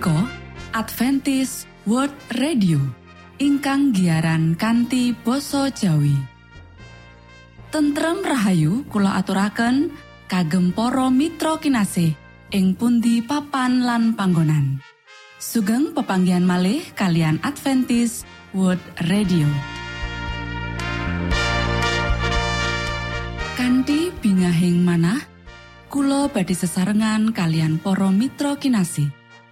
punika Adventist World Radio ingkang giaran kanti basa Jawi. Tentrem Rahayu kula aturaken kagem para mitra kinasih ing pundi papan lan panggonan. Sugeng pepanggian malih kalian Adventist World Radio. Kanti bingahing manah Kulo badi sesarengan kalian poro mitra kinasi.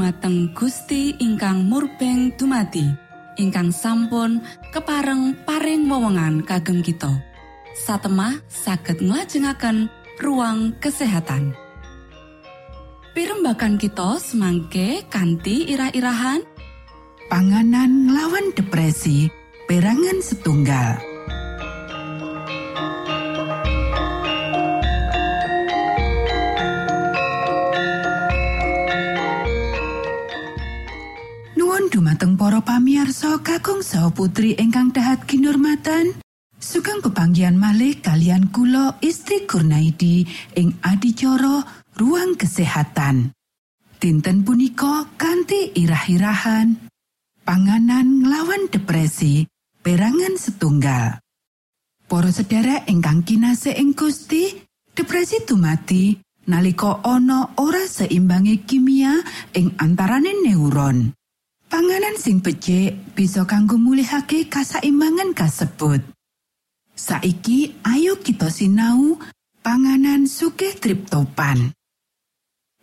Dumateng Gusti ingkang murbeng dumati ingkang sampun kepareng paring wewenngan kagem kita. Satemah saged nglajengaken ruang kesehatan. Pirembakan kita semangke kanthi irah-irahan. Panganan nglawan depresi perangan setunggal pamiarsa kakung saha putri ingkang dahat kinurmatan sugeng pepanggian malih kalian kula istri Kurnaidi ing adicara ruang kesehatan dinten punika kanthi irah-irahan panganan nglawan depresi perangan setunggal Para sedherek ingkang kinase ing Gusti depresi dumati nalika ana ora seimbangi kimia ing antarane neuron. Panganan sing becik bisa kanggo mulihake kasaimbangan kasebut. Saiki ayo kita sinau panganan sugih triptopan.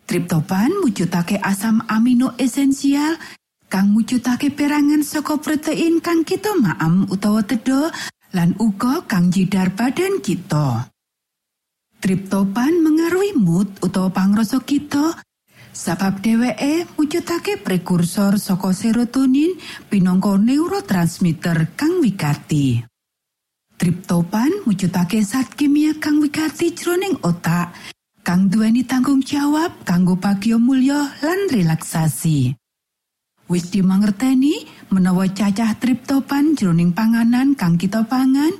Triptopan mujudake asam amino esensial kang mujudake perangan saka protein kang kita maam utawa tedo lan uga kang jidar badan kita. Triptopan mengaruhi mood utawa pangrasa kita Sabab dheweke mujudake prekursor saka serotonin pinangka neurotransmitter kang wigati. Triptopan mujudake zat kimia kang wigati jroning otak kang duweni tanggung jawab kanggo bagyo mulya lan relaksasi. Wis dimangerteni menawa cacah triptopan jroning panganan kang kita pangan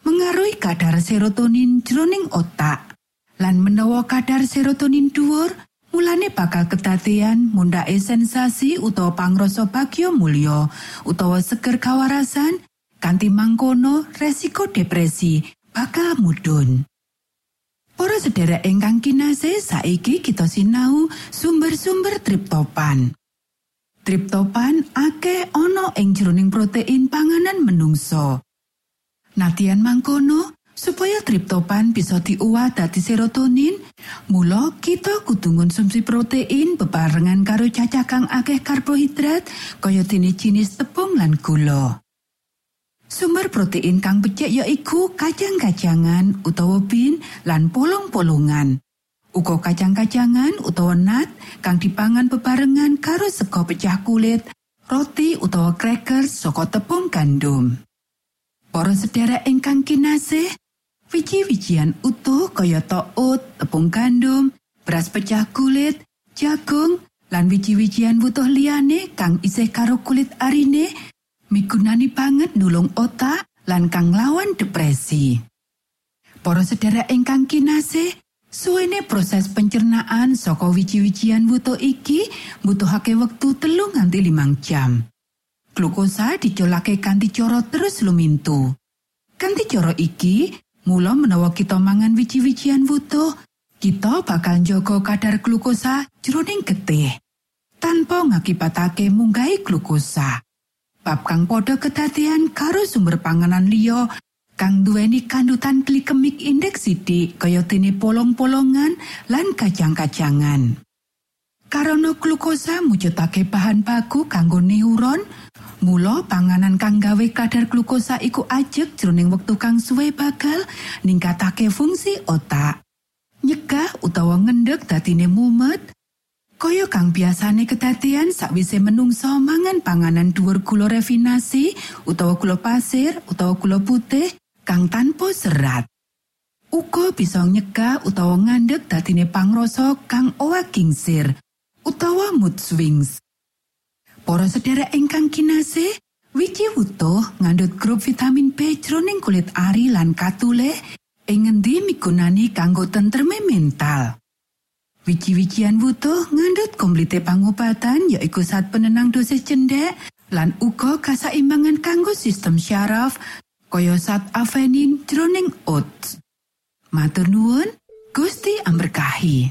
mengaruhi kadar serotonin jroning otak. Lan menawa kadar serotonin dhuwur, Mulane bakal kedadean mundake sensasi utawa pangrasa bagyo mulya utawa seger kawarasan kanthi mangkono resiko depresi bakal mudhun. Para sedherek ingkang kinase saiki kita sinau sumber-sumber triptopan. Triptopan akeh ana ing jroning protein panganan menungso. Natian mangkono, supaya triptopan bisa diuwah dadi serotonin mula kita kudu konsumsi protein bebarengan karo cacah kang akeh karbohidrat kaya dene jenis tepung lan gula. Sumber protein kang becik ya iku kacang-kacangan utawa bin lan polong-polongan. Uga kacang-kacangan utawa nut kang dipangan bebarengan karo sego pecah kulit roti utawa crackers saka tepung gandum. Para sedherek ingkang kinasih, Wiji-wijian utuh kaya oat, tepung gandum, beras pecah kulit, jagung, lan wiji-wijian butuh liyane kang isih karo kulit arine migunani banget nulung otak lan kang lawan depresi. Para sedherek ingkang kinasih, suwene proses pencernaan saka wiji-wijian butuh iki butuhake wektu telung nganti limang jam. Glukosa dicolake kanthi cara terus lumintu. Kanthi cara iki, Mula menawa kita mangan wiji-wijian wutuh, kita bakal njogo kadar glukosa jroning getih tanpa ngakibatake munggahi glukosa. Bab kang padha kedadean karo sumber panganan liya kang duweni kandutan glikemik indeks sidik kaya dene polong-polongan lan kacang-kacangan. Karena glukosa mujudake bahan baku kanggo neuron, Mula panganan kang gawe kadar glukosa iku ajeg jroning wektu kang suwe bakal ningkatake fungsi otak. Nyegah utawa ngendhek dadine mumet. Kaya kang biasane kedadian sakwise menungso mangan panganan dhuwur gula refinasi utawa gula pasir utawa gula putih kang tanpa serat. Uga bisa nyegah utawa ngandhek dadine pangrasa kang owah gingsir utawa mood swings. Para sedherek ingkang kinasih, wiji wutuh ngandhut grup vitamin B jroning kulit ari lan katule ing ngendi migunani kanggo tentreme mental. Wiji-wijian wutuh ngandhut komplite pangobatan yaiku saat penenang dosis cendek lan uga kasaimbangan kanggo sistem syaraf kaya saat avenin jroning oats. Matur nuwun, Gusti amberkahi.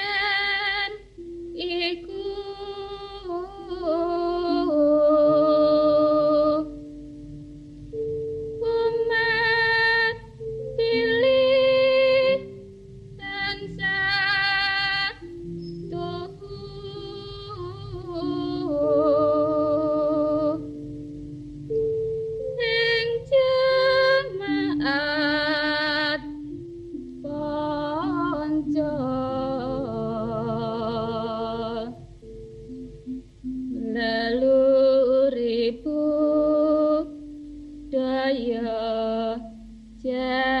trời cha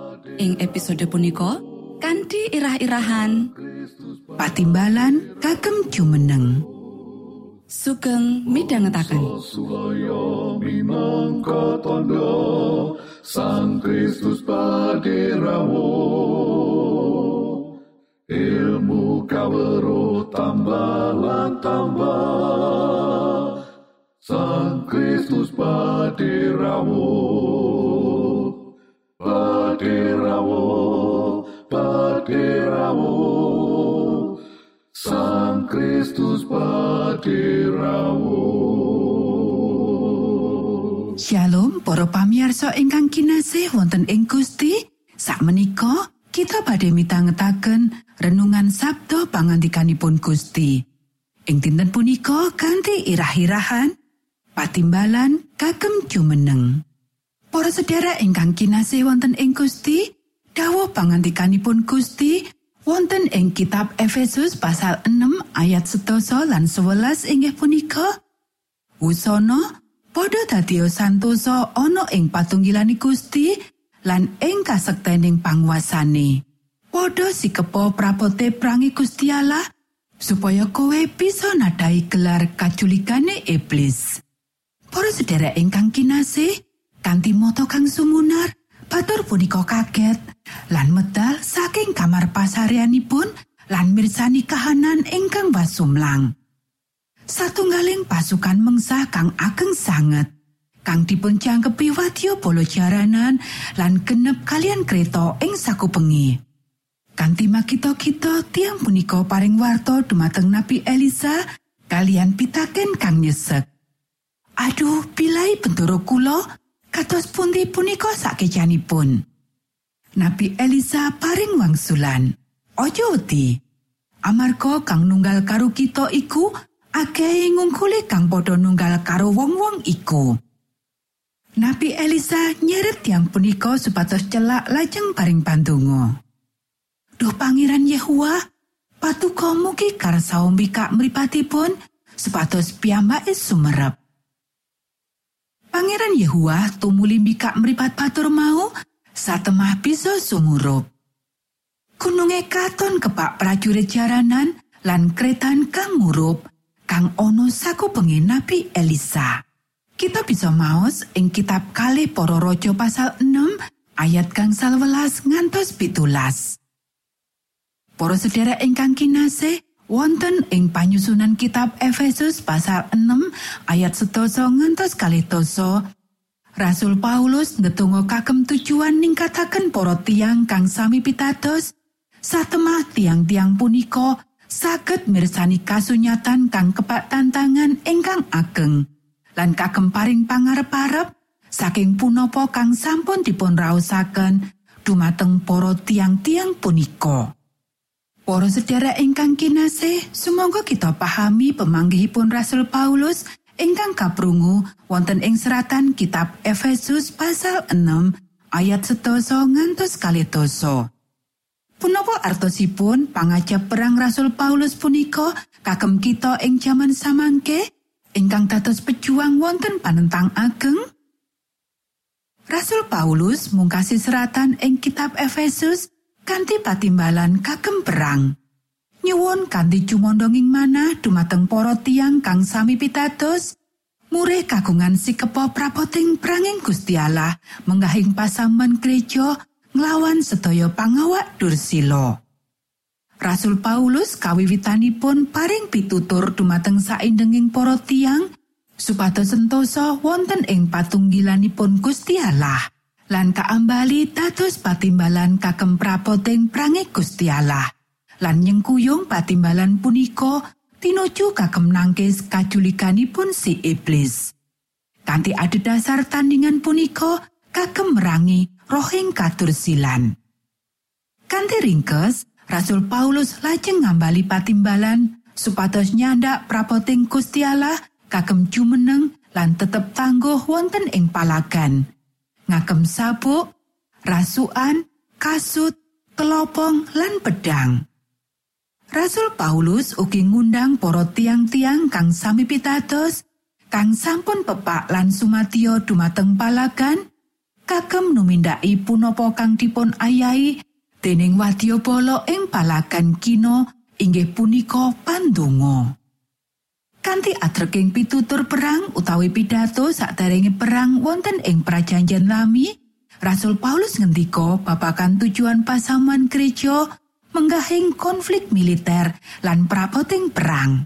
ing episode punika kanthi irah-irahan Patimbalan kagem jumeneng. sugeng midhangetaken tondo Sang Kristus paderamu Ilmu kawero tambah tambah Sang Kristus paderamu Paderamu Sang Kristus paderamu Shalom para pamirsa ingkang kinasih wonten ing Gusti. Sakmenika kita badhe mitangetaken renungan Sabda pangandikanipun Gusti. Ing dinten punika kanthi irah-irahan patimbalan kagem jumeneng. Para sedherek ingkang kinasih wonten ing Gusti, dawuh pangandikanipun Gusti wonten ing kitab Efesus pasal 6 ayat 11 lan 11 inggih punika Wusana padha dadi santosa ana ing patunggilani Gusti lan ing kasektening panguasane. Padha sikepo prapote prangi Gusti Allah supaya kowe bisa nadai gelar kaculikane iblis. Para sedherek ingkang kinasih, kanthi moto kang sumunar, batur punika kaget. Lan medal saking kamar pasaryanipun lan mirsani kahanan ingkang wasumlang. satunggaling pasukan mengsah kang ageng sanget. Kang dipun jangkepi wadya bolo jaranan lan genep kalian kereta ing sakupengi. Kanthi makita kita tiang punika paring warta dumateng Nabi Elisa kalian pitaken kang nyesek. Aduh pilai bendoro kula kados pundi punika sakejanipun Nabi Elisa paring wangsulan ojo wedi amarga kang nunggal karo kita iku akeh ngungkuli kang padha nunggal karo wong-wong iku. Nabi Elisa nyeret tiang punika supados celak lajeng paring pandonga. Duh Pangeran Yehua, patuko mugi karsa mbikak mripatipun supados piyambake sumerep. Pangeran Yehua tumuli mbikak mripat batur mau satemah bisa sumurup. Gununge katon kepak prajurit jaranan lan kretan kang murup kang ono sakupengi Nabi Elisa. Kita bisa maos ing kitab kali para raja pasal 6 ayat kang salwelas ngantos pitulas. Para sedherek ingkang kinasih, wonten ing panyusunan kitab Efesus pasal 6 ayat setoso ngantos kalih doso, Rasul Paulus ngetunggo kagem tujuan ningkataken para tiang kang sami pitados, satemah tiang-tiang punika saged mirsani kasunyatan kang kepak tantangan ingkang ageng lan kagem paring pangarep-arep saking punapa kang sampun dipun raosaken dumateng para tiang-tiang punika. Para sedherek ingkang kinasih, sumangga kita pahami pemanggihipun Rasul Paulus ingkang kaprungu wonten ing seratan kitab Efesus pasal 6 ayat setoso ngantos kalih doso. Punapa artosipun pangajap perang Rasul Paulus punika kagem kita ing jaman samangke ingkang dados pejuang wonten panentang ageng? Rasul Paulus mungkasi seratan ing kitab Efesus kanthi patimbalan kagem perang. Nyuwun kanthi cumondonging manah dumateng para tiang kang sami pitados, murih kagungan sikepo prapoting pranging Gusti Allah menggahing pasaman gereja nglawan sedaya pangawak Dursila. Rasul Paulus kawiwitanipun paring pitutur dumateng saindenging para tiang supados sentosa wonten ing patunggilanipun Gusti Allah lan kaambali dados patimbalan kagem prapoting prange Gusti lan nyengkuyung patimbalan punika tinuju kagem nangkis kajulikanipun si iblis. Kanthi adhedhasar tandingan punika kagem merangi rohing katursilan. Kanthi ringkes, Rasul Paulus lajeng ngambali patimbalan supados nyandak prapoting Gusti Allah kagem jumeneng lan tetep tangguh wonten ing palagan. Ngagem sabuk, rasukan, kasut, kelopong lan pedang. Rasul Paulus ugi ngundang para tiang-tiang kang sami pitados, kang sampun pepak lan sumadyo dumateng palagan, kagem numindaki punapa kang dipun ayahi dening wadyabala ing palagan kino inggih punika pandonga. Kanthi atreking pitutur perang utawi pidato sakderenge perang wonten ing prajanjian lami, Rasul Paulus ngendika babagan tujuan pasaman gereja menggahing konflik militer lan prapoting perang.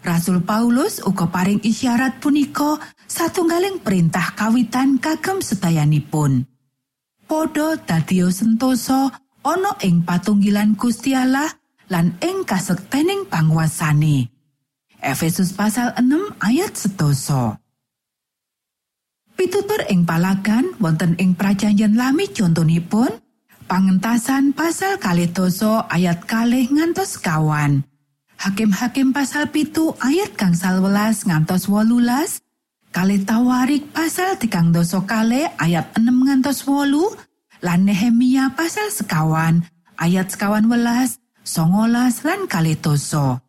Rasul Paulus uga paring isyarat punika satunggaling perintah kawitan kagem sedayanipun. Podo dadio sentosa ana ing patunggilan Gusti Allah lan ing kasektening panguasane. Efesus pasal 6 ayat setoso. Pitutur ing palagan wonten ing prajanjian lami contonipun pangentasan pasal kalih doso ayat kalih ngantos kawan. Hakim-hakim pasal pitu ayat gangsal welas ngantos wolulas, kalih tawarik pasal tigang doso kalih ayat 6 ngantos wolu, lan Nehemia pasal sekawan ayat sekawan welas, songolas lan kalih doso.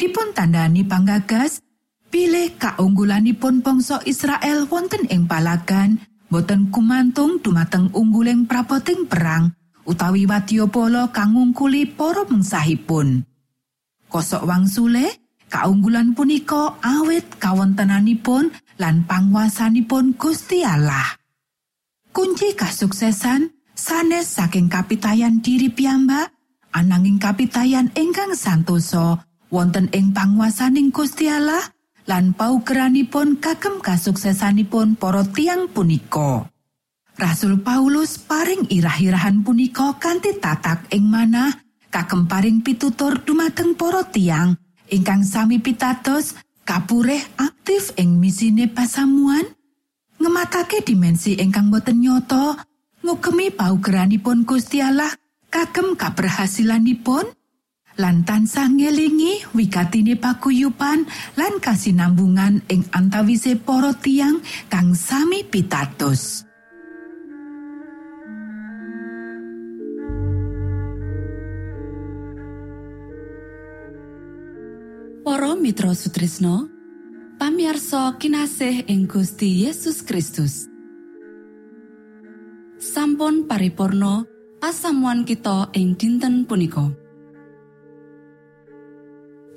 Dipun tandani panggagas, pilih kaunggulanipun bangsa Israel wonten ing palagan, boten kumantung dumateng ungguling prapoting perang utawi wadyabala kang ngungkuli para mengsahipun. Kosok wangsule, kaunggulan punika awit kawontenanipun lan panguasanipun Gusti Allah. Kunci kasuksesan sanes saking kapitayan diri piyambak, ananging kapitayan ingkang santosa wonten ing panguasaning Gusti Allah lan paugeranipun kagem kasuksesanipun para tiang punika. Rasul Paulus paring irah-irahan punika kanthi tatak ing manah kagem paring pitutur dumateng para tiang ingkang sami pitados kapureh aktif ing misine pasamuan ngematake dimensi ingkang boten nyoto ngugemi paugeranipun Gusti Allah kagem kaberhasilanipun lan tansah ngelingi wigatine paguyupan lan kasinambungan ing antawise para tiang kang sami pitados. Para Mitra Sutrisno pamiarsa kinasih ing Gusti Yesus Kristus sampun paripurno pasamuan kita ing dinten punika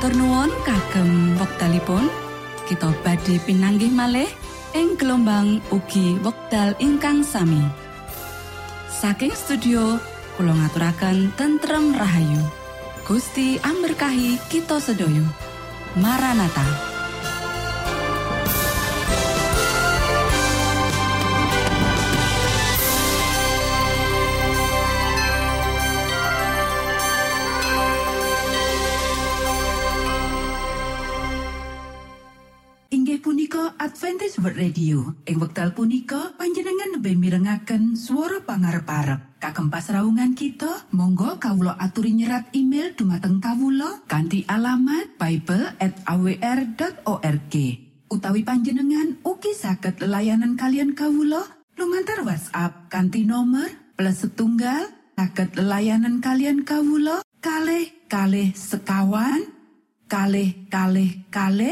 Matur nuwun kagem wektalipun kita badhe pinanggih malih ing gelombang ugi wekdal ingkang sami. Saking studio kula ngaturaken tentrem rahayu. Gusti amberkahi kita sedaya. Maranata. World Radio. Ing wekdal punika panjenengan lebih mirengaken suara pangarep-arep. Kagem pasraungan kita, monggo kawula aturi nyerat email dumateng kawula kanthi alamat bible@awr.org. Utawi panjenengan ugi saged layanan kalian kawula lumantar WhatsApp kanthi nomor plus setunggal saged layanan kalian kawula kalih kalih sekawan kalih kalih kalih